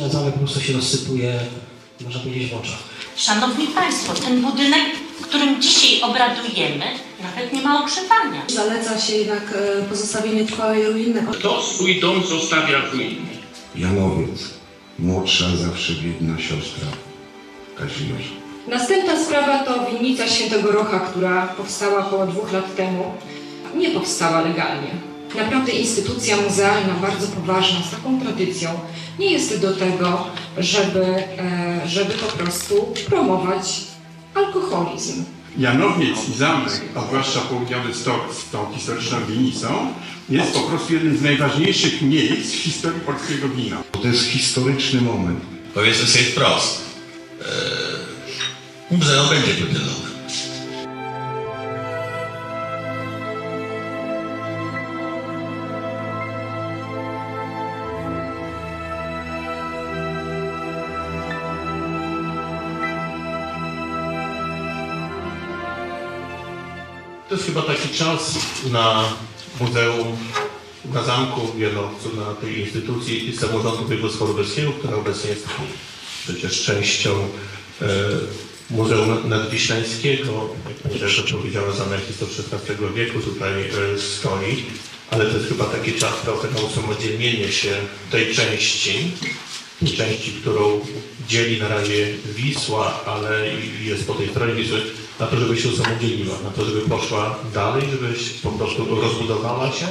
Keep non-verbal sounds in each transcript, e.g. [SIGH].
Zamek po prostu się rozsypuje, można powiedzieć, w oczach. Szanowni Państwo, ten budynek, w którym dzisiaj obradujemy, nawet nie ma ogrzewania. Zaleca się jednak e, pozostawienie trwałej ruiny. Kto swój dom zostawia w ruinie? Janowiec, młodsza zawsze biedna siostra Kazimierza. Następna sprawa to winnica Świętego Rocha, która powstała około dwóch lat temu. Nie powstała legalnie. Naprawdę instytucja muzealna, bardzo poważna, z taką tradycją, nie jest do tego, żeby, e, żeby po prostu promować alkoholizm. Janowiec i zamek, a zwłaszcza południowy stok z tą historyczną winnicą, jest po prostu jednym z najważniejszych miejsc w historii polskiego wina. To jest historyczny moment. Powiedzmy sobie wprost. Eee, muzeum będzie wydzielone. To jest chyba taki czas na muzeum, na zamku Wielowcu, na tej instytucji samorządu województwa lubelskiego, która obecnie jest przecież częścią e, Muzeum Nadwiślańskiego. Jak pani redaktor powiedziała, jest od XVI wieku, tutaj stoi. Ale to jest chyba taki czas trochę na usamodzielnienie się tej części, części, którą dzieli na razie Wisła, ale jest po tej stronie Wisły, na to, żeby się usamodzielniła, na to, żeby poszła dalej, żeby po prostu rozbudowała się,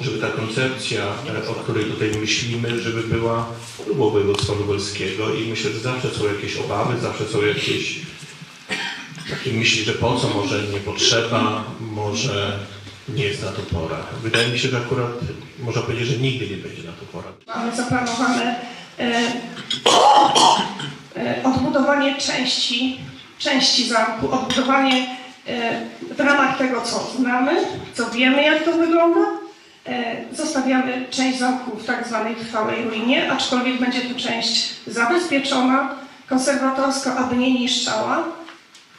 żeby ta koncepcja, o której tutaj myślimy, żeby była próbą województwa lubelskiego i myślę, że zawsze są jakieś obawy, zawsze są jakieś takie myśli, że po co, może nie potrzeba, może nie jest na to pora. Wydaje mi się, że akurat można powiedzieć, że nigdy nie będzie na to pora. Mamy zaplanowane odbudowanie części, części zamku, odbudowanie e, w ramach tego, co znamy, co wiemy, jak to wygląda. E, zostawiamy część zamku w tak zwanej trwałej ruinie, aczkolwiek będzie to część zabezpieczona konserwatorsko, aby nie niszczała.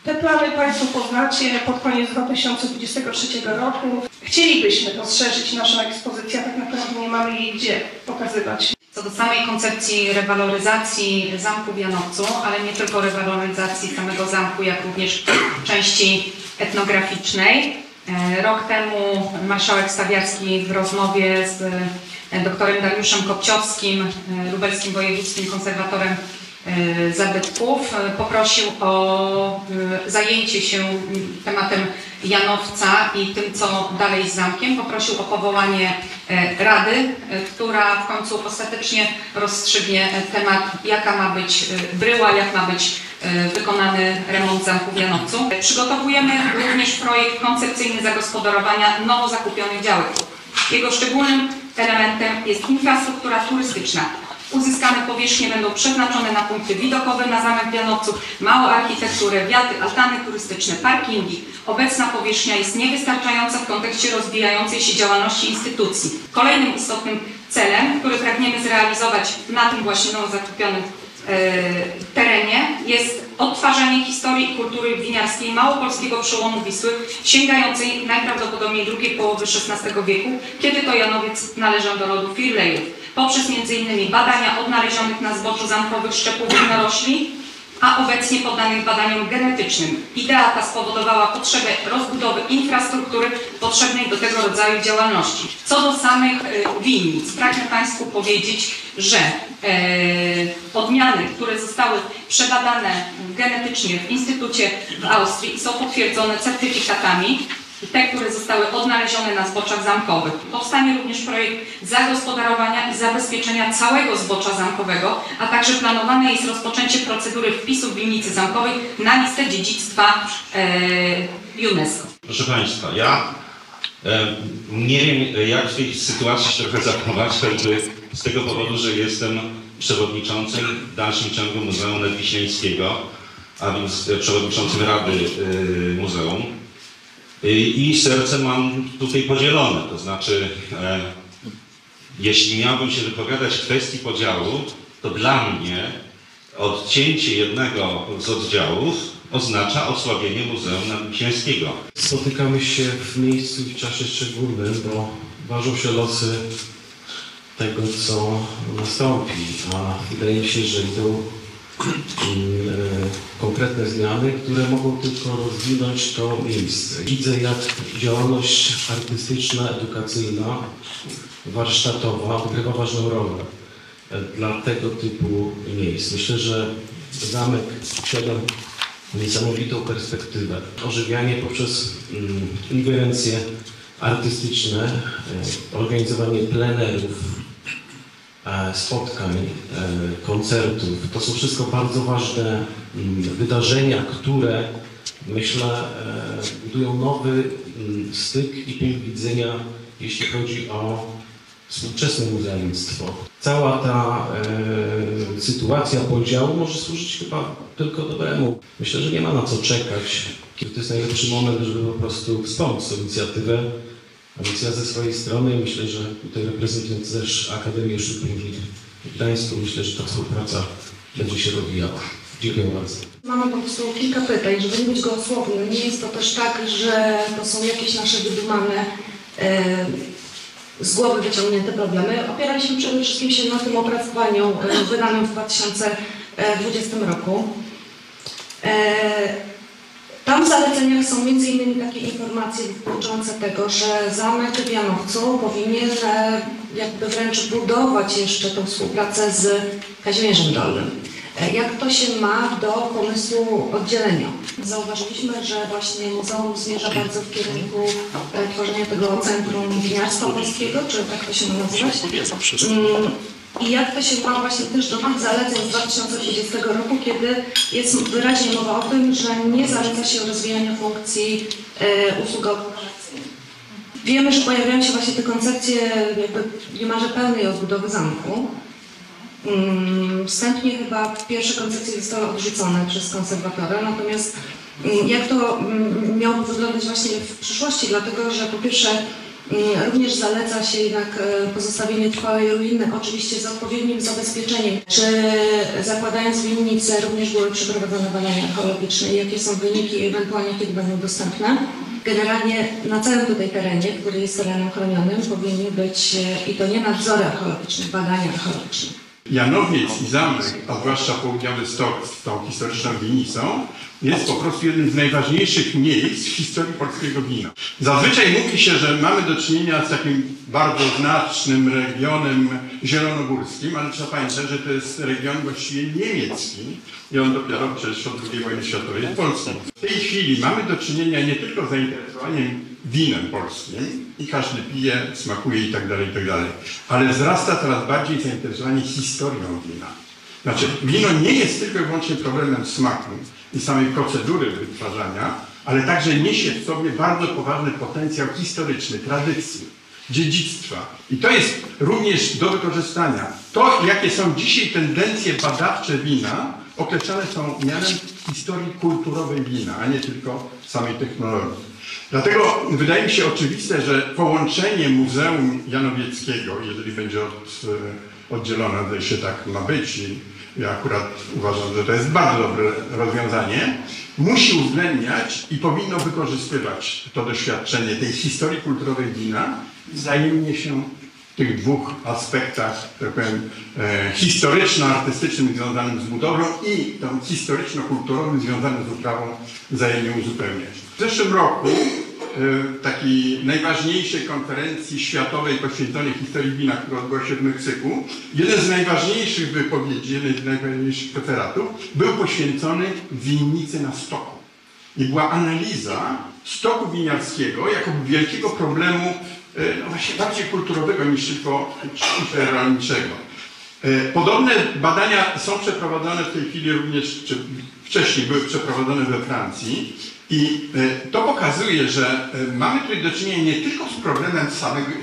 Te plany Państwo poznacie pod koniec 2023 roku. Chcielibyśmy rozszerzyć naszą ekspozycję, a tak naprawdę nie mamy jej gdzie pokazywać. Co do samej koncepcji rewaloryzacji zamku w Janowcu, ale nie tylko rewaloryzacji samego zamku, jak również części etnograficznej. E, Rok temu marszałek Stawiarski w rozmowie z e, doktorem Dariuszem Kopciowskim, e, lubelskim wojewódzkim konserwatorem zabytków, e, poprosił o e, zajęcie się tematem Janowca i tym, co dalej z zamkiem. Poprosił o powołanie e, rady, e, która w końcu ostatecznie rozstrzygnie e, temat, jaka ma być e, bryła, jak ma być e, wykonany remont zamku w Janowcu. Przygotowujemy również projekt koncepcyjny zagospodarowania nowo zakupionych działek. Jego szczególnym elementem jest infrastruktura turystyczna. Uzyskane powierzchnie będą przeznaczone na punkty widokowe na zamek w Janowcu, małą architekturę, wiaty, altany turystyczne, parkingi. Obecna powierzchnia jest niewystarczająca w kontekście rozwijającej się działalności instytucji. Kolejnym istotnym celem, który pragniemy zrealizować na tym właśnie nowo zakupionym e, terenie jest odtwarzanie historii i kultury winiarskiej małopolskiego przełomu Wisły, sięgającej najprawdopodobniej drugiej połowy XVI wieku, kiedy to Janowiec należał do rodu Firlejów, poprzez m.in. badania odnalezionych na zboczu zamkowych szczepów winorośli, a obecnie poddanych badaniom genetycznym. Idea ta spowodowała potrzebę rozbudowy infrastruktury potrzebnej do tego rodzaju działalności. Co do samych y, winnic, pragnę Państwu powiedzieć, że e, odmiany, które zostały przebadane genetycznie w Instytucie w Austrii są potwierdzone certyfikatami, te, które zostały odnalezione na zboczach zamkowych. Powstanie również projekt zagospodarowania i zabezpieczenia całego zbocza zamkowego, a także planowane jest rozpoczęcie procedury wpisu winnicy zamkowej na listę dziedzictwa e, UNESCO. Proszę Państwa, ja e, nie wiem jak w tej sytuacji się [LAUGHS] trochę choćby z tego powodu, że jestem przewodniczącym w dalszym ciągu Muzeum Nadwiślańskiego, a więc przewodniczącym Rady e, Muzeum. I, serce mam tutaj podzielone, to znaczy e, jeśli miałbym się wypowiadać w kwestii podziału, to dla mnie odcięcie jednego z oddziałów oznacza osłabienie Muzeum Nadwiślańskiego. Spotykamy się w miejscu i w czasie szczególnym, bo ważą się losy tego, co nastąpi, a wydaje się, że idą konkretne zmiany, które mogą tylko rozwinąć to miejsce. Widzę, jak działalność artystyczna, edukacyjna, warsztatowa odgrywa ważną rolę e, dla tego typu miejsc. Myślę, że zamek posiada niesamowitą perspektywę. Ożywianie poprzez mm, ingerencje artystyczne, e, organizowanie plenerów, e, spotkań, e, koncertów. To są wszystko bardzo ważne mm, wydarzenia, które myślę e, budują nowy mm, styk i punkt widzenia, jeśli chodzi o współczesne muzealnictwo. Cała ta e, sytuacja podziału może służyć chyba tylko dobremu. Myślę, że nie ma na co czekać. To jest najlepszy moment, żeby po prostu wspomóc tę inicjatywę. A więc ja ze swojej strony myślę, że tutaj reprezentując też Akademię Sztuk w Gdańsku, myślę, że ta współpraca będzie się rozwijała. Dziękuję bardzo. Mamy po prostu kilka pytań, żeby nie być gołosłownym. Nie jest to też tak, że to są jakieś nasze wydumane, e, z głowy wyciągnięte problemy. Opieraliśmy przede wszystkim się na tym opracowaniu e, wydanym w 2020 roku. E, tam w zaleceniach są m.in. takie informacje dotyczące tego, że zamek w Janowcu powinien e, jakby wręcz budować jeszcze tą współpracę z Kazimierzem Dolnym. E, Jak to się ma do pomysłu oddzielenia? Zauważyliśmy, że właśnie muzeum zmierza bardzo w kierunku e, tworzenia tego centrum winiarstwa polskiego, czy tak to się ma nazywać? I jak to się ma właśnie też do tych zaleceń z 2020 roku, kiedy jest wyraźnie mowa o tym, że nie zaleca się rozwijania funkcji e, usługowych. Wiemy, że pojawiają się właśnie te koncepcje jakby niemalże pełnej odbudowy zamku. Mm, Wstępnie chyba pierwsze koncepcje zostały odrzucone przez konserwatora, natomiast mm, jak to mm, miałoby wyglądać właśnie w przyszłości, dlatego że po pierwsze również zaleca się jednak e, pozostawienie trwałej ruiny, oczywiście z odpowiednim zabezpieczeniem. Czy zakładając winnicę również były przeprowadzone badania archeologiczne i jakie są wyniki ewentualnie kiedy będą dostępne? Generalnie na całym tutaj terenie, który jest terenem chronionym, powinny być, e, i to nie nadzory archeologiczne, badania archeologiczne. Janowiec i zamek, a zwłaszcza południowy stok z tą historyczną winicą, jest po prostu jednym z najważniejszych miejsc w historii polskiego wina. Zazwyczaj mówi się, że mamy do czynienia z takim bardzo znacznym regionem zielonogórskim, ale trzeba pamiętać, że to jest region właściwie niemiecki i on dopiero przecież od II wojny światowej jest polski. W tej chwili mamy do czynienia nie tylko z zainteresowaniem winem polskim i każdy pije, smakuje i tak dalej, i tak ale wzrasta coraz bardziej zainteresowanie historią wina. Znaczy, wino nie jest tylko i wyłącznie problemem smaku i samej procedury wytwarzania, ale także niesie w sobie bardzo poważny potencjał historyczny, tradycji, dziedzictwa. I to jest również do wykorzystania. To, jakie są dzisiaj tendencje badawcze wina, określane są mianem historii kulturowej wina, a nie tylko samej technologii. Dlatego wydaje mi się oczywiste, że połączenie Muzeum Janowieckiego, jeżeli będzie od, e, oddzielone, to się tak ma być i ja akurat uważam, że to jest bardzo dobre rozwiązanie, musi uwzględniać i powinno wykorzystywać to doświadczenie tej historii kulturowej wina, wzajemnie się w tych dwóch aspektach, tak powiem, e, historyczno-artystycznym związanym z budowlą i tą historyczno-kulturowym związanym z uprawą wzajemnie uzupełniać. W zeszłym roku takiej najważniejszej konferencji światowej poświęconej historii wina, która odbyła się w Meksyku, jeden z najważniejszych wypowiedzi, jeden z najważniejszych referatów był poświęcony winnicy na stoku. I była analiza stoku winiarskiego jako wielkiego problemu e, no właśnie bardziej kulturowego niż tylko rolniczego. E, Podobne badania są przeprowadzone w tej chwili również, czy wcześniej były przeprowadzone we Francji i e, to pokazuje, że e, mamy tutaj do czynienia nie tylko z problemem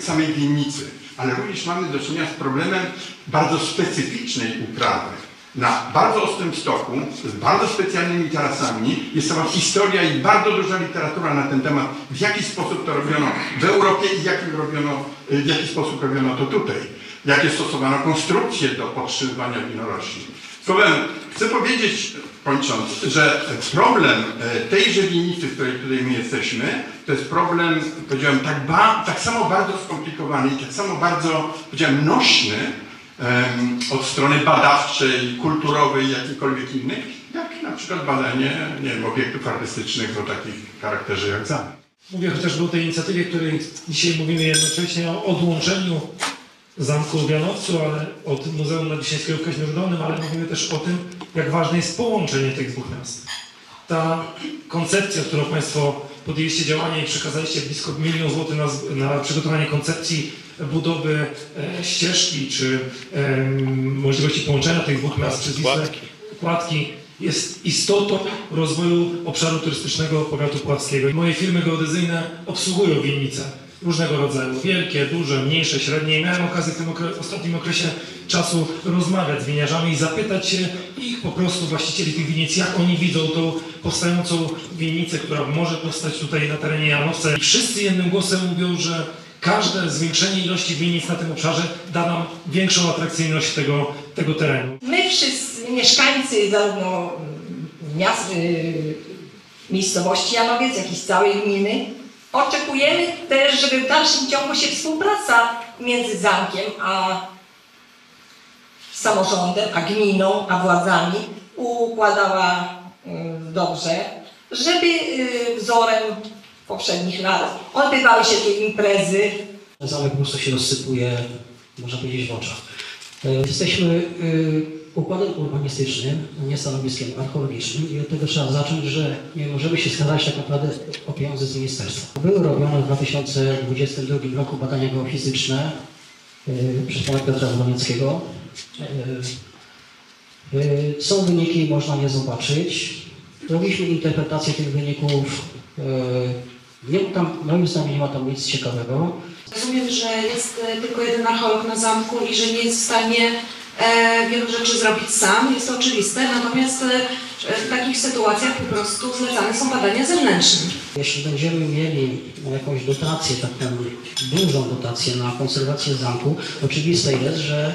samej winnicy, ale również mamy do czynienia z problemem bardzo specyficznej uprawy na bardzo ostrym stoku, z bardzo specjalnymi tarasami. Jest cała historia i bardzo duża literatura na ten temat, w jaki sposób to robiono w Europie i jak robiono, w jaki sposób robiono to tutaj. Jakie stosowano konstrukcje do podtrzymywania winorośli. Słowem, chcę powiedzieć, kończąc, że problem e, tejże winnicy, w której tutaj my jesteśmy, to jest problem, powiedziałem, tak, ba, tak samo bardzo skomplikowany i tak samo bardzo, powiedziałem, nośny em, od strony badawczej, kulturowej, jakiejkolwiek innej, jak na przykład badanie, nie wiem, obiektów artystycznych o takich charakterze jak zamek. Mówię chociażby o tej inicjatywie, której dzisiaj mówimy jednocześnie o odłączeniu zamku w Janowcu, ale od Muzeum Nadwiślańskiego w Kaźmierzu Dolnym, ale mówimy też o tym, jak ważne jest połączenie tych dwóch miast. Ta koncepcja, którą Państwo podjęliście działanie i przekazaliście blisko milion złotych na, na przygotowanie koncepcji budowy e, ścieżki czy e, możliwości połączenia tych dwóch miast przez Wisłę, Kładki jest istotą rozwoju obszaru turystycznego powiatu pławskiego. Moje firmy geodezyjne obsługują winnice różnego rodzaju, wielkie, duże, mniejsze, średnie. I miałem okazję w tym okre- ostatnim okresie czasu rozmawiać z winiarzami i zapytać się ich po prostu właścicieli tych winnic, jak oni widzą tą powstającą winnicę, która może powstać tutaj na terenie Janowca. I wszyscy jednym głosem mówią, że każde zwiększenie ilości winnic na tym obszarze da nam większą atrakcyjność tego, tego terenu. My wszyscy mieszkańcy zarówno miast, y, miejscowości Janowiec, jak i z całej gminy oczekujemy też, żeby w dalszym ciągu się współpraca między zamkiem a samorządem, a gminą, a władzami układała y, dobrze, żeby y, wzorem poprzednich lat odbywały się tu imprezy, Zamek po prostu się rozsypuje, można powiedzieć, w oczach. E, Jesteśmy y, układem urbanistycznym, nie stanowiskiem archeologicznym i od tego trzeba zacząć, że nie możemy się skazać tak naprawdę o pieniądze z ministerstwa. Były robione w 2022 roku badania geofizyczne y, przez pana Piotra Wronieckiego. Y, y, Są wyniki, można je zobaczyć. Robiliśmy interpretację tych wyników. Nie tam, moim zdaniem nie ma tam nic ciekawego. Rozumiem, że jest e, tylko jeden archeolog na zamku i że nie jest w stanie e, wielu rzeczy zrobić sam, jest to oczywiste, natomiast e, w takich sytuacjach po prostu zlecane są badania zewnętrzne. Jeśli będziemy mieli jakąś dotację, taką dużą dotację na konserwację zamku, oczywiste jest, że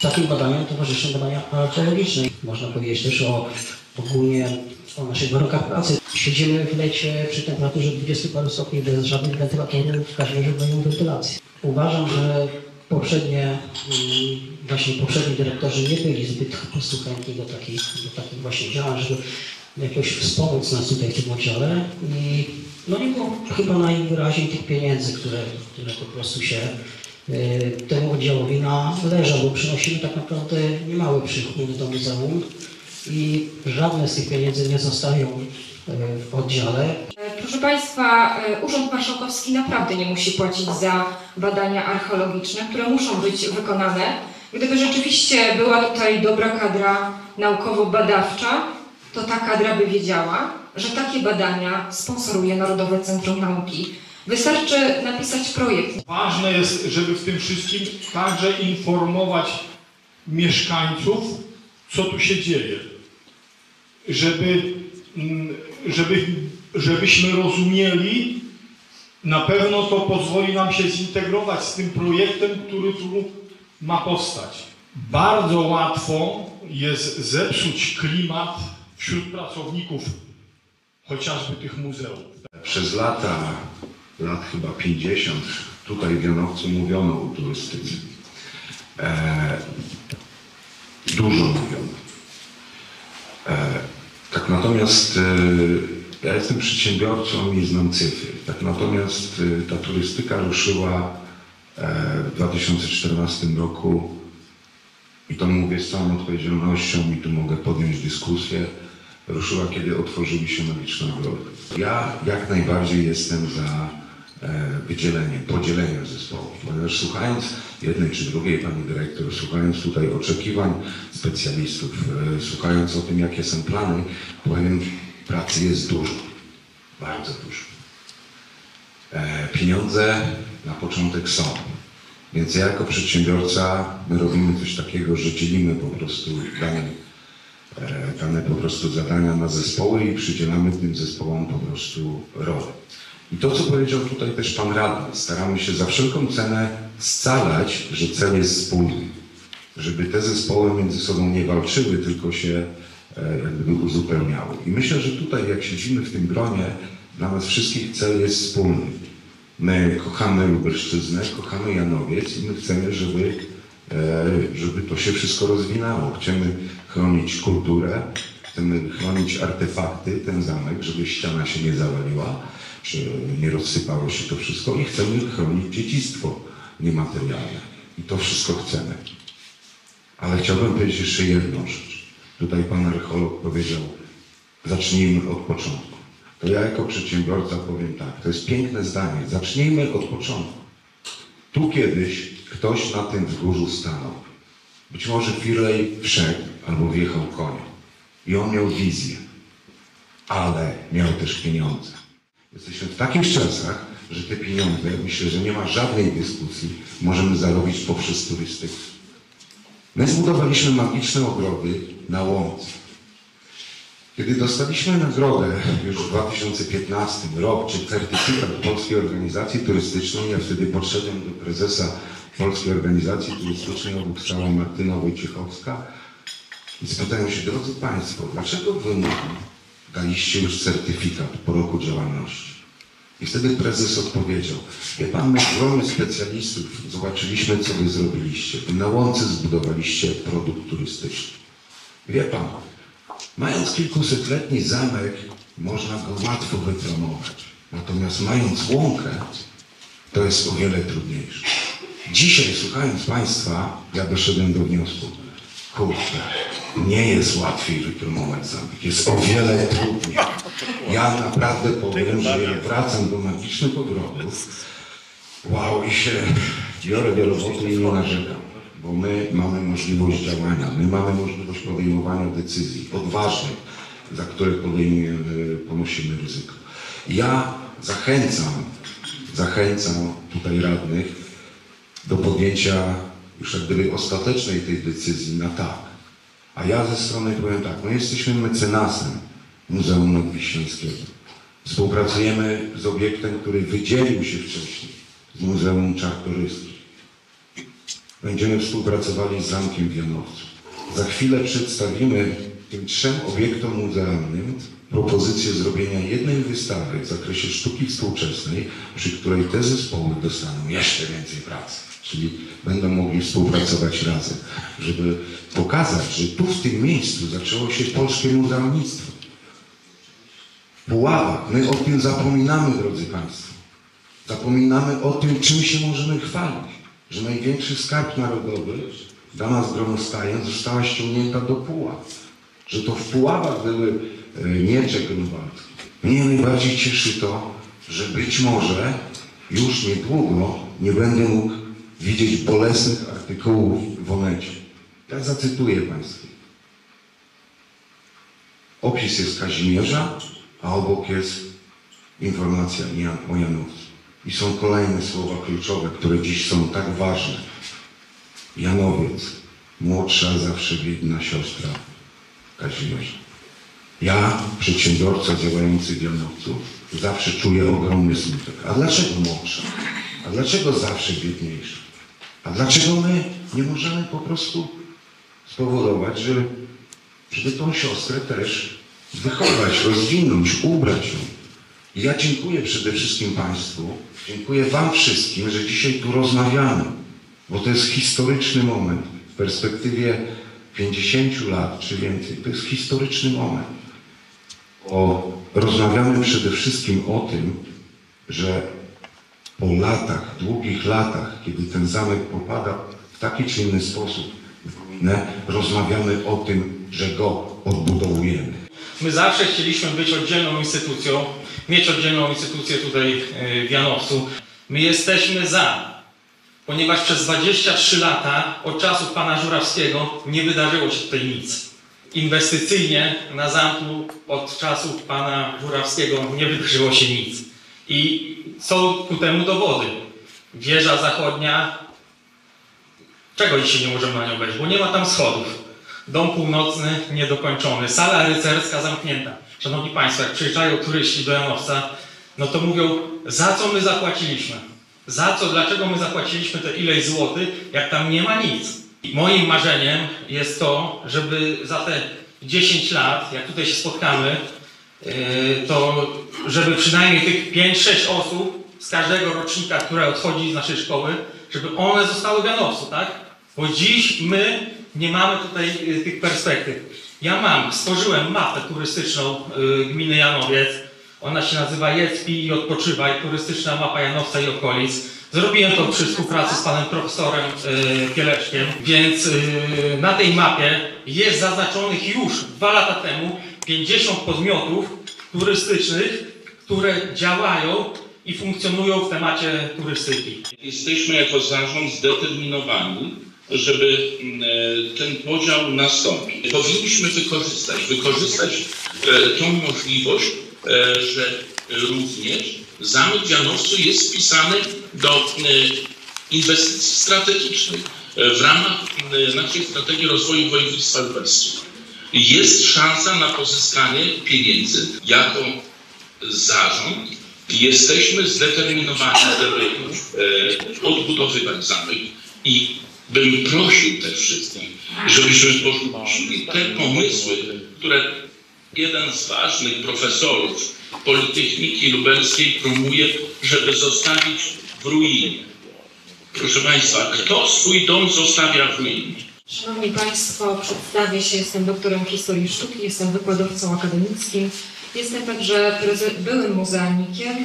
takim badaniom towarzyszą badania archeologiczne. Można powiedzieć też o ogólnie o naszych warunkach pracy. Siedzimy w lecie przy temperaturze 20 paru stopni bez żadnych wentylatorów, w każdym razie mają wentylację. Uważam, że poprzednie, właśnie poprzedni dyrektorzy nie byli zbyt chętni do takich, do takich właśnie działań, żeby jakoś wspomóc nas tutaj w tym oddziale i no nie było chyba najwyraźniej tych pieniędzy, które, które po prostu się y, temu oddziałowi należą, bo przynosimy tak naprawdę niemały przychód do muzeum i żadne z tych pieniędzy nie zostają y, w oddziale. Proszę Państwa, e, Urząd Marszałkowski naprawdę nie musi płacić za badania archeologiczne, które muszą być wykonane. Gdyby rzeczywiście była tutaj dobra kadra naukowo-badawcza, to ta kadra by wiedziała, że takie badania sponsoruje Narodowe Centrum Nauki. Wystarczy napisać projekt. Ważne jest, żeby w tym wszystkim także informować mieszkańców, co tu się dzieje. Żeby, mm, żeby, żebyśmy rozumieli, na pewno to pozwoli nam się zintegrować z tym projektem, który tu ma powstać. Bardzo łatwo jest zepsuć klimat wśród pracowników chociażby tych muzeów. Przez lata, lat chyba 50, tutaj w Janowcu mówiono o turystyce. E, dużo mówiono. E, tak natomiast e, ja jestem przedsiębiorcą i znam cyfry. Tak natomiast e, ta turystyka ruszyła w 2014 roku i to mówię z całą odpowiedzialnością i tu mogę podjąć dyskusję, ruszyła, kiedy otworzyły się magiczne ogrody. Ja jak najbardziej jestem za e, wydzieleniem, podzieleniem zespołów, ponieważ słuchając jednej czy drugiej pani dyrektor, słuchając tutaj oczekiwań specjalistów, e, słuchając o tym, jakie są plany, powiem, pracy jest dużo, bardzo dużo. E, pieniądze na początek są. Więc ja jako przedsiębiorca, my robimy coś takiego, że dzielimy po prostu dane, e, dane po prostu zadania na zespoły i przydzielamy tym zespołom po prostu rolę. I to, co powiedział tutaj też Pan Radny, staramy się za wszelką cenę scalać, że cel jest wspólny. żeby te zespoły między sobą nie walczyły, tylko się e, jak gdyby uzupełniały. I myślę, że tutaj jak siedzimy w tym gronie, dla nas wszystkich cel jest wspólny. My kochamy Lubelszczyznę, kochamy Janowiec i my chcemy, żeby, e, żeby to się wszystko rozwinęło. Chcemy chronić kulturę, chcemy chronić artefakty, ten zamek, żeby ściana się nie zawaliła, czy nie rozsypało się to wszystko i chcemy chronić dziedzictwo niematerialne. I to wszystko chcemy. Ale chciałbym powiedzieć jeszcze jedną rzecz. Tutaj pan archeolog powiedział, zacznijmy od początku. Ja jako przedsiębiorca powiem tak, to jest piękne zdanie, zacznijmy od początku. Tu kiedyś ktoś na tym wzgórzu stanął. Być może Firlej wszedł albo wjechał koniem. I on miał wizję, ale miał też pieniądze. Jesteśmy w takich czasach, że te pieniądze, myślę, że nie ma żadnej dyskusji, możemy zarobić poprzez turystykę. My zbudowaliśmy magiczne ogrody na łące. Kiedy dostaliśmy nagrodę już w 2015 rok, czy certyfikat Polskiej Organizacji Turystycznej, ja wtedy podszedłem do prezesa Polskiej Organizacji Turystycznej, obok stała Martyna Wojciechowska i spytałem się, drodzy Państwo, dlaczego Wy daliście już certyfikat po roku działalności? I wtedy prezes odpowiedział, wie Pan, my gromy specjalistów zobaczyliśmy, co Wy zrobiliście. Wy na łące zbudowaliście produkt turystyczny. Wie Pan, Mając kilkusetletni zamek, można go łatwo wypromować. Natomiast mając łąkę, to jest o wiele trudniejsze. Dzisiaj, słuchając Państwa, ja doszedłem do wniosku, kurczę, nie jest łatwiej wypromować zamek, jest o wiele trudniej. Ja naprawdę powiem, że ja wracam do magicznych ogrodów, wow, i się biorę do roboty i nie narzekam bo my mamy możliwość działania, my mamy możliwość podejmowania decyzji odważnych, za które podejmujemy, ponosimy ryzyko. Ja zachęcam, zachęcam tutaj radnych do podjęcia już jak gdyby ostatecznej tej decyzji na tak. A ja ze strony powiem tak, my jesteśmy mecenasem Muzeum Nadwiślańskiego. Współpracujemy z obiektem, który wydzielił się wcześniej z Muzeum Czartoryskich. Będziemy współpracowali z Zamkiem w Janowcu. Za chwilę przedstawimy tym trzem obiektom muzealnym propozycję zrobienia jednej wystawy w zakresie sztuki współczesnej, przy której te zespoły dostaną jeszcze więcej pracy. Czyli będą mogli współpracować razem, żeby pokazać, że tu w tym miejscu zaczęło się polskie muzealnictwo. Puława. My o tym zapominamy, drodzy Państwo. Zapominamy o tym, czym się możemy chwalić że największy skarb narodowy, dama z gronostajem, została ściągnięta do Puław. Że to w Puławach były e, miecze grunwaldzkie. Mnie najbardziej cieszy to, że być może już niedługo nie będę mógł widzieć bolesnych artykułów w Onecie. Ja zacytuję Państwu. Opis jest Kazimierza, a obok jest informacja o Janowcu. I są kolejne słowa kluczowe, które dziś są tak ważne. Janowiec, młodsza, zawsze biedna siostra Kazimierza. Ja, przedsiębiorca działający w Janowcu, zawsze czuję ogromny smutek. A dlaczego młodsza? A dlaczego zawsze biedniejsza? A dlaczego my nie możemy po prostu spowodować, że, żeby tą siostrę też wychować, rozwinąć, ubrać ją? Ja dziękuję przede wszystkim Państwu, dziękuję Wam wszystkim, że dzisiaj tu rozmawiamy, bo to jest historyczny moment. W perspektywie 50 lat czy więcej, to jest historyczny moment. Bo rozmawiamy przede wszystkim o tym, że po latach, długich latach, kiedy ten zamek popada w taki czy inny sposób w ruinę, rozmawiamy o tym, że go odbudowujemy. My zawsze chcieliśmy być oddzielną instytucją, mieć oddzielną instytucję tutaj e, w Janowcu. My jesteśmy za, ponieważ przez 23 lata od czasów pana Żurawskiego nie wydarzyło się tutaj nic. Inwestycyjnie na zamku od czasów pana Żurawskiego nie wydarzyło się nic. I są ku temu dowody. Wieża zachodnia, czego dzisiaj nie możemy na nią wejść, bo nie ma tam schodów. Dom północny niedokończony, sala rycerska zamknięta. Szanowni Państwo, jak przyjeżdżają turyści do Janowca, no to mówią, za co my zapłaciliśmy? Za co, dlaczego my zapłaciliśmy te ileś złotych, jak tam nie ma nic? Moim marzeniem jest to, żeby za te 10 lat, jak tutaj się spotkamy, yy, to żeby przynajmniej tych 5-6 osób z każdego rocznika, które odchodzi z naszej szkoły, żeby one zostały w Janowcu, tak? Bo dziś my nie mamy tutaj yy, tych perspektyw. Ja mam, stworzyłem mapę turystyczną yy, gminy Janowiec. Ona się nazywa Jedz, pij i odpoczywaj, turystyczna mapa Janowca i okolic. Zrobiłem to przy współpracy z panem profesorem yy, Pieleszkiem, więc na tej mapie jest zaznaczonych już dwa lata temu 50 podmiotów turystycznych, które działają i funkcjonują w temacie turystyki. Jesteśmy jako zarząd zdeterminowani, żeby mm, e, ten podział nastąpił. Powinniśmy wykorzystać, wykorzystać e, tą możliwość, e, że również Zamek Janowcu jest wpisany do inwestycji strategicznych w ramach naszej strategii rozwoju województwa lubelskiego. Jest szansa na pozyskanie pieniędzy jako zarząd jesteśmy zdeterminowani, żeby odbudowywać zamek i bym prosił też wszystkich, żebyśmy porzucili te pomysły, które jeden z ważnych profesorów Politechniki Lubelskiej promuje, żeby zostawić w ruinie. Proszę Państwa, kto swój dom zostawia w ruinie? Szanowni Państwo, przedstawię się, jestem doktorem historii sztuki, jestem wykładowcą akademickim. Jestem także byłym muzealnikiem.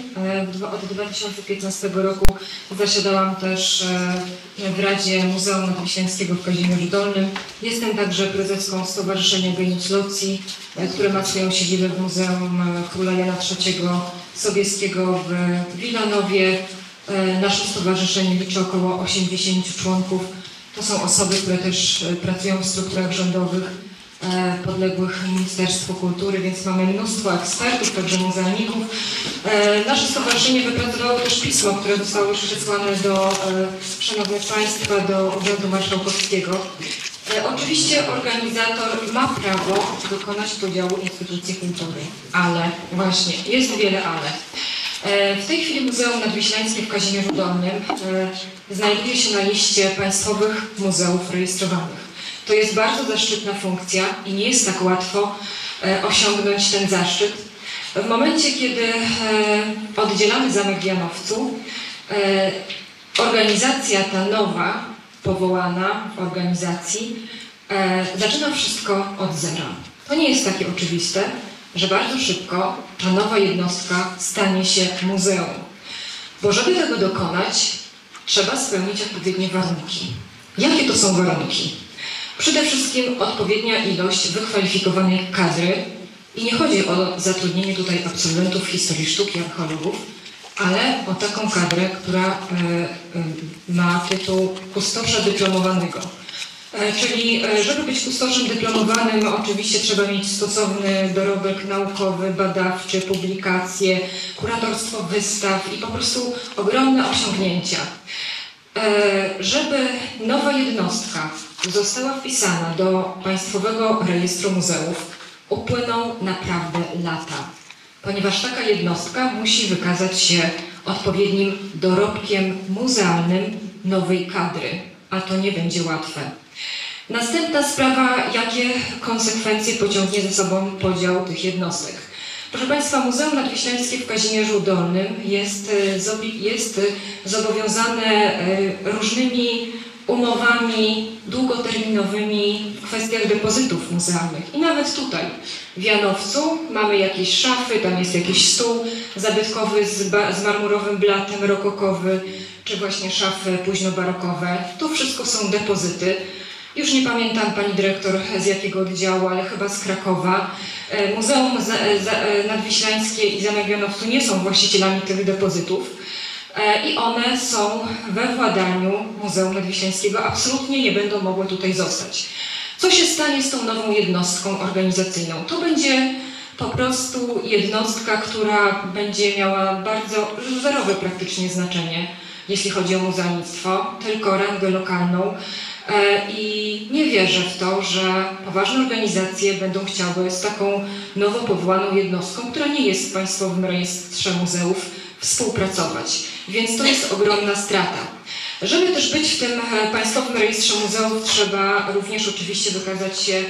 E, Od 2015 roku zasiadałam też e, w Radzie Muzeum Nadwiślańskiego w Kazimierzu Dolnym. Jestem także prezeską Stowarzyszenia Genius Loci, e, które ma swoją siedzibę w Muzeum Króla Jana III Sobieskiego w Wilanowie. Nasze stowarzyszenie liczy około 80 członków. To są osoby, które też pracują w strukturach rządowych podległych Ministerstwu Kultury, więc mamy mnóstwo ekspertów, także muzealników. E, Nasze stowarzyszenie wypracowało też pismo, które zostało już przesłane do e, Szanownych Państwa, do Urzędu Marszałkowskiego. E, Oczywiście organizator ma prawo dokonać podziału instytucji kultury, ale właśnie jest wiele ale. E, W tej chwili Muzeum Nadwiślańskie w Kazimierzu Dolnym e, znajduje się na liście państwowych muzeów rejestrowanych. To jest bardzo zaszczytna funkcja i nie jest tak łatwo e, osiągnąć ten zaszczyt. W momencie, kiedy e, oddzielamy zamek w Janowcu, e, organizacja ta nowa, powołana w organizacji, zaczyna wszystko od zera. To nie jest takie oczywiste, że bardzo szybko ta nowa jednostka stanie się muzeum. Bo żeby tego dokonać, trzeba spełnić odpowiednie warunki. Jakie to są warunki? Przede wszystkim odpowiednia ilość wykwalifikowanej kadry i nie chodzi o zatrudnienie tutaj absolwentów historii sztuki, archeologów, ale o taką kadrę, która e, e, ma tytuł kustosza dyplomowanego. E, Czyli, żeby być kustoszem dyplomowanym, oczywiście trzeba mieć stosowny dorobek naukowy, badawczy, publikacje, kuratorstwo wystaw i po prostu ogromne osiągnięcia. Żeby nowa jednostka została wpisana do Państwowego Rejestru Muzeów, upłyną naprawdę lata, ponieważ taka jednostka musi wykazać się odpowiednim dorobkiem muzealnym nowej kadry, a to nie będzie łatwe. Następna sprawa, jakie konsekwencje pociągnie ze sobą podział tych jednostek. Proszę Państwa, Muzeum Nadwiślańskie w Kazimierzu Dolnym jest, e, jest zobowiązane e, różnymi umowami długoterminowymi w kwestiach depozytów muzealnych. I nawet tutaj, w Janowcu, mamy jakieś szafy, tam jest jakiś stół zabytkowy z, z marmurowym blatem, rokokowy, czy właśnie szafy późnobarokowe. To wszystko są depozyty. Już nie pamiętam pani dyrektor z jakiego oddziału, ale chyba z Krakowa. E, Muzeum e, Nadwiślańskie i Zamek Janowcu nie są właścicielami tych depozytów i one są we władaniu Muzeum Nadwiślańskiego. Absolutnie nie będą mogły tutaj zostać. Co się stanie z tą nową jednostką organizacyjną? To będzie po prostu jednostka, która będzie miała bardzo zerowe praktycznie znaczenie, jeśli chodzi o muzealnictwo, tylko rangę lokalną. E, I nie wierzę w to, że poważne organizacje będą chciały z taką nowo powołaną jednostką, która nie jest w Państwowym Rejestrze Muzeów, współpracować. Więc to jest ogromna strata. Żeby też być w tym e, Państwowym Rejestrze Muzeów trzeba również oczywiście wykazać się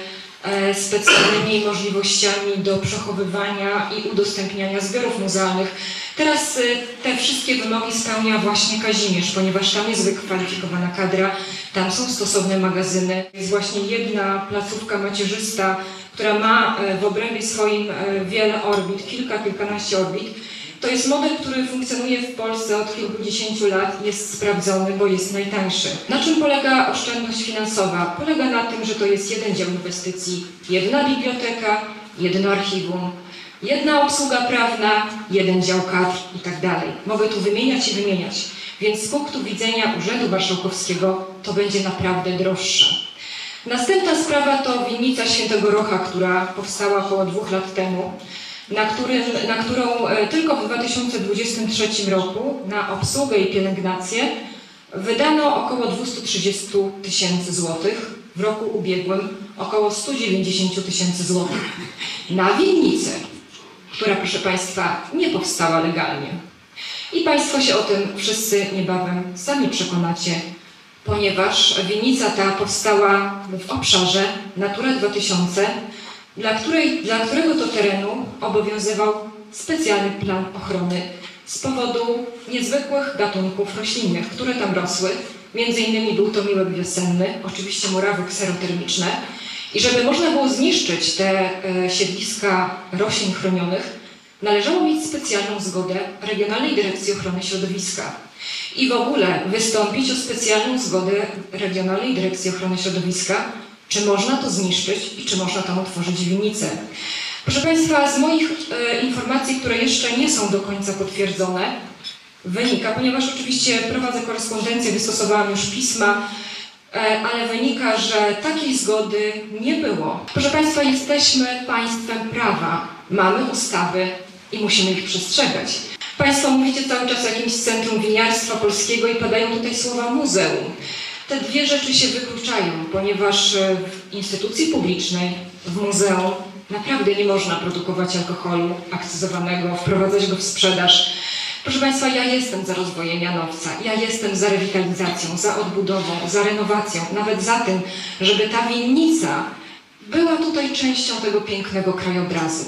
e, specjalnymi możliwościami do przechowywania i udostępniania zbiorów muzealnych. Teraz e, te wszystkie wymogi spełnia właśnie Kazimierz, ponieważ tam jest wykwalifikowana kadra, tam są stosowne magazyny. Jest właśnie jedna placówka macierzysta, która ma w obrębie swoim wiele orbit, kilka, kilkanaście orbit. To jest model, który funkcjonuje w Polsce od kilkudziesięciu lat, jest sprawdzony, bo jest najtańszy. Na czym polega oszczędność finansowa? Polega na tym, że to jest jeden dział inwestycji, jedna biblioteka, jedno archiwum, jedna obsługa prawna, jeden dział kadr i tak dalej. Mogę tu wymieniać i wymieniać. Więc z punktu widzenia Urzędu Marszałkowskiego to będzie naprawdę droższe. Następna sprawa to winnica Świętego Rocha, która powstała około dwóch lat temu, na, na którą e, tylko w 2023 roku na obsługę i pielęgnację wydano około 230 tysięcy złotych, w roku ubiegłym około 190 tysięcy złotych. Na winnicę, która proszę Państwa nie powstała legalnie. I Państwo się o tym wszyscy niebawem sami przekonacie, ponieważ winnica ta powstała w obszarze Natura 2000, dla, której, dla którego to terenu obowiązywał specjalny plan ochrony z powodu niezwykłych gatunków roślinnych, które tam rosły. Między innymi był to miłek wiosenny, oczywiście murawy kserotermiczne. I żeby można było zniszczyć te e, siedliska roślin chronionych, należało mieć specjalną zgodę Regionalnej Dyrekcji Ochrony Środowiska. I w ogóle wystąpić o specjalną zgodę Regionalnej Dyrekcji Ochrony Środowiska, czy można to zniszczyć i czy można tam otworzyć winnicę. Proszę Państwa, z moich e, informacji, które jeszcze nie są do końca potwierdzone, wynika, ponieważ oczywiście prowadzę korespondencję, wystosowałam już pisma, e, ale wynika, że takiej zgody nie było. Proszę Państwa, jesteśmy państwem prawa, mamy ustawy i musimy ich przestrzegać. Państwo mówicie cały czas o jakimś centrum winiarstwa polskiego i padają tutaj słowa muzeum. Te dwie rzeczy się wykluczają, ponieważ e, w instytucji publicznej, w muzeum naprawdę nie można produkować alkoholu akcyzowanego, wprowadzać go w sprzedaż. Proszę Państwa, ja jestem za rozwojem Janowca, ja jestem za rewitalizacją, za odbudową, za renowacją, nawet za tym, żeby ta winnica była tutaj częścią tego pięknego krajobrazu.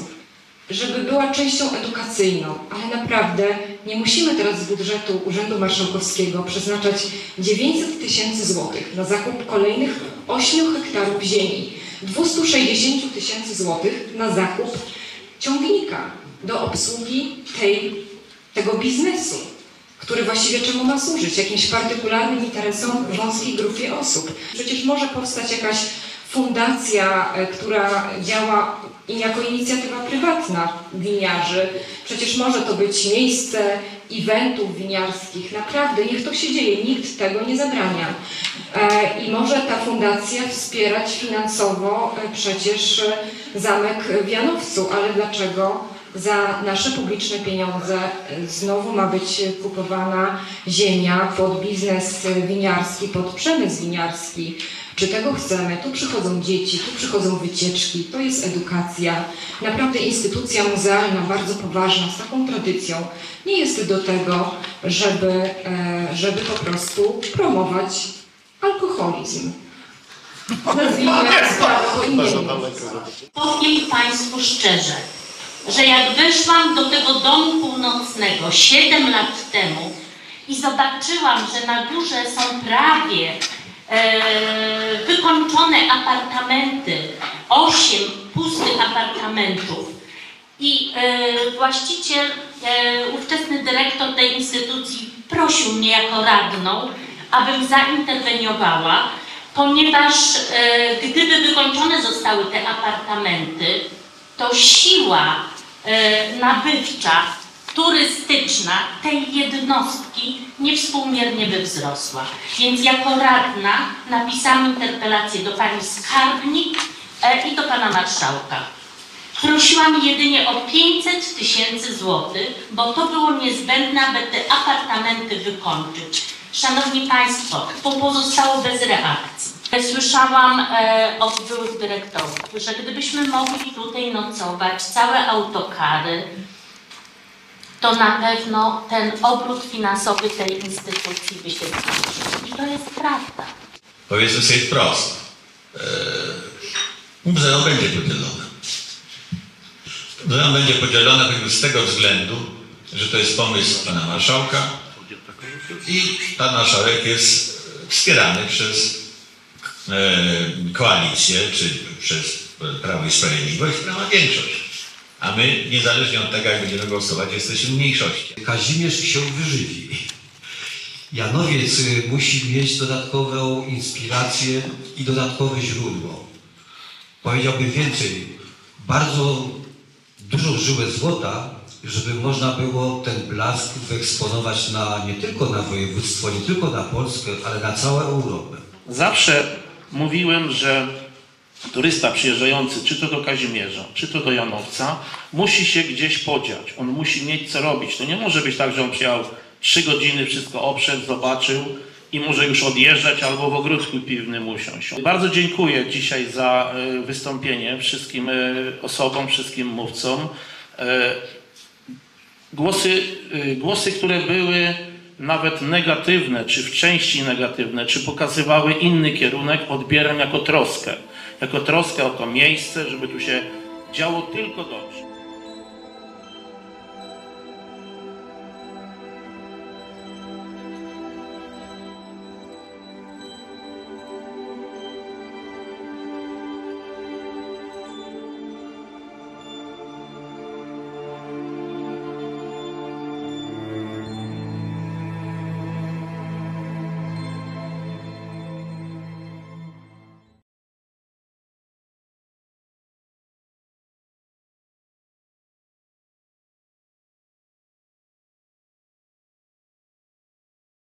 Żeby była częścią edukacyjną, ale naprawdę nie musimy teraz z budżetu Urzędu Marszałkowskiego przeznaczać 900 tysięcy złotych na zakup kolejnych 8 hektarów ziemi, 260 tysięcy złotych na zakup ciągnika do obsługi tej, tego biznesu, który właściwie czemu ma służyć? Jakimś partykularnym interesom wąskiej grupie osób. Przecież może powstać jakaś fundacja, e, która działa jako inicjatywa prywatna winiarzy. Przecież może to być miejsce eventów winiarskich. Naprawdę, niech to się dzieje, nikt tego nie zabrania. E, I może ta fundacja wspierać finansowo e, przecież zamek w Janowcu, ale dlaczego za nasze publiczne pieniądze znowu ma być kupowana ziemia pod biznes winiarski, pod przemysł winiarski? Czy tego chcemy? Tu przychodzą dzieci, tu przychodzą wycieczki, to jest edukacja. Naprawdę instytucja muzealna, bardzo poważna, z taką tradycją, nie jest do tego, żeby, e, żeby po prostu promować alkoholizm. Nazwijmy sprawę po imieniu. Powiem Państwu szczerze, że jak weszłam do tego domu północnego 7 lat temu i zobaczyłam, że na górze są prawie wykończone apartamenty, osiem pustych apartamentów. I e, właściciel, e, ówczesny dyrektor tej instytucji prosił mnie jako radną, abym zainterweniowała, ponieważ e, gdyby wykończone zostały te apartamenty, to siła e, nabywcza turystyczna tej jednostki niewspółmiernie by wzrosła. Więc jako radna napisałam interpelację do pani skarbnik e, i do pana marszałka. Prosiłam jedynie o 500 tysięcy złotych, bo to było niezbędne, aby te apartamenty wykończyć. Szanowni Państwo, to pozostało bez reakcji. Słyszałam e, od byłych dyrektorów, że gdybyśmy mogli tutaj nocować, całe autokary, to na pewno ten obrót finansowy tej instytucji by się zwiększył. I to jest prawda. Powiedzmy sobie wprost. E, muzeum będzie podzielone. Muzeum będzie podzielone z tego względu, że to jest pomysł pana marszałka i pan marszałek jest wspierany przez e, koalicję, czy przez Prawo i Sprawiedliwość, która ma większość. A my, niezależnie od tego, jak będziemy głosować, jesteśmy w mniejszości. Kazimierz się wyżywi. Janowiec y, musi mieć dodatkową inspirację i dodatkowe źródło. Powiedziałbym więcej, bardzo dużą żyłę złota, żeby można było ten blask wyeksponować na, nie tylko na województwo, nie tylko na Polskę, ale na całą Europę. Zawsze mówiłem, że turysta przyjeżdżający czy to do Kazimierza, czy to do Janowca, musi się gdzieś podziać. On musi mieć co robić. To nie może być tak, że on przyjechał trzy godziny, wszystko obszedł, zobaczył i może już odjeżdżać albo w ogródku piwnym usiąść. Bardzo dziękuję dzisiaj za e, wystąpienie wszystkim e, osobom, wszystkim mówcom. E, Głosy, głosy, które były nawet negatywne, czy w części negatywne, czy pokazywały inny kierunek, odbieram jako troskę. Jako troskę o to miejsce, żeby tu się działo tylko dobrze.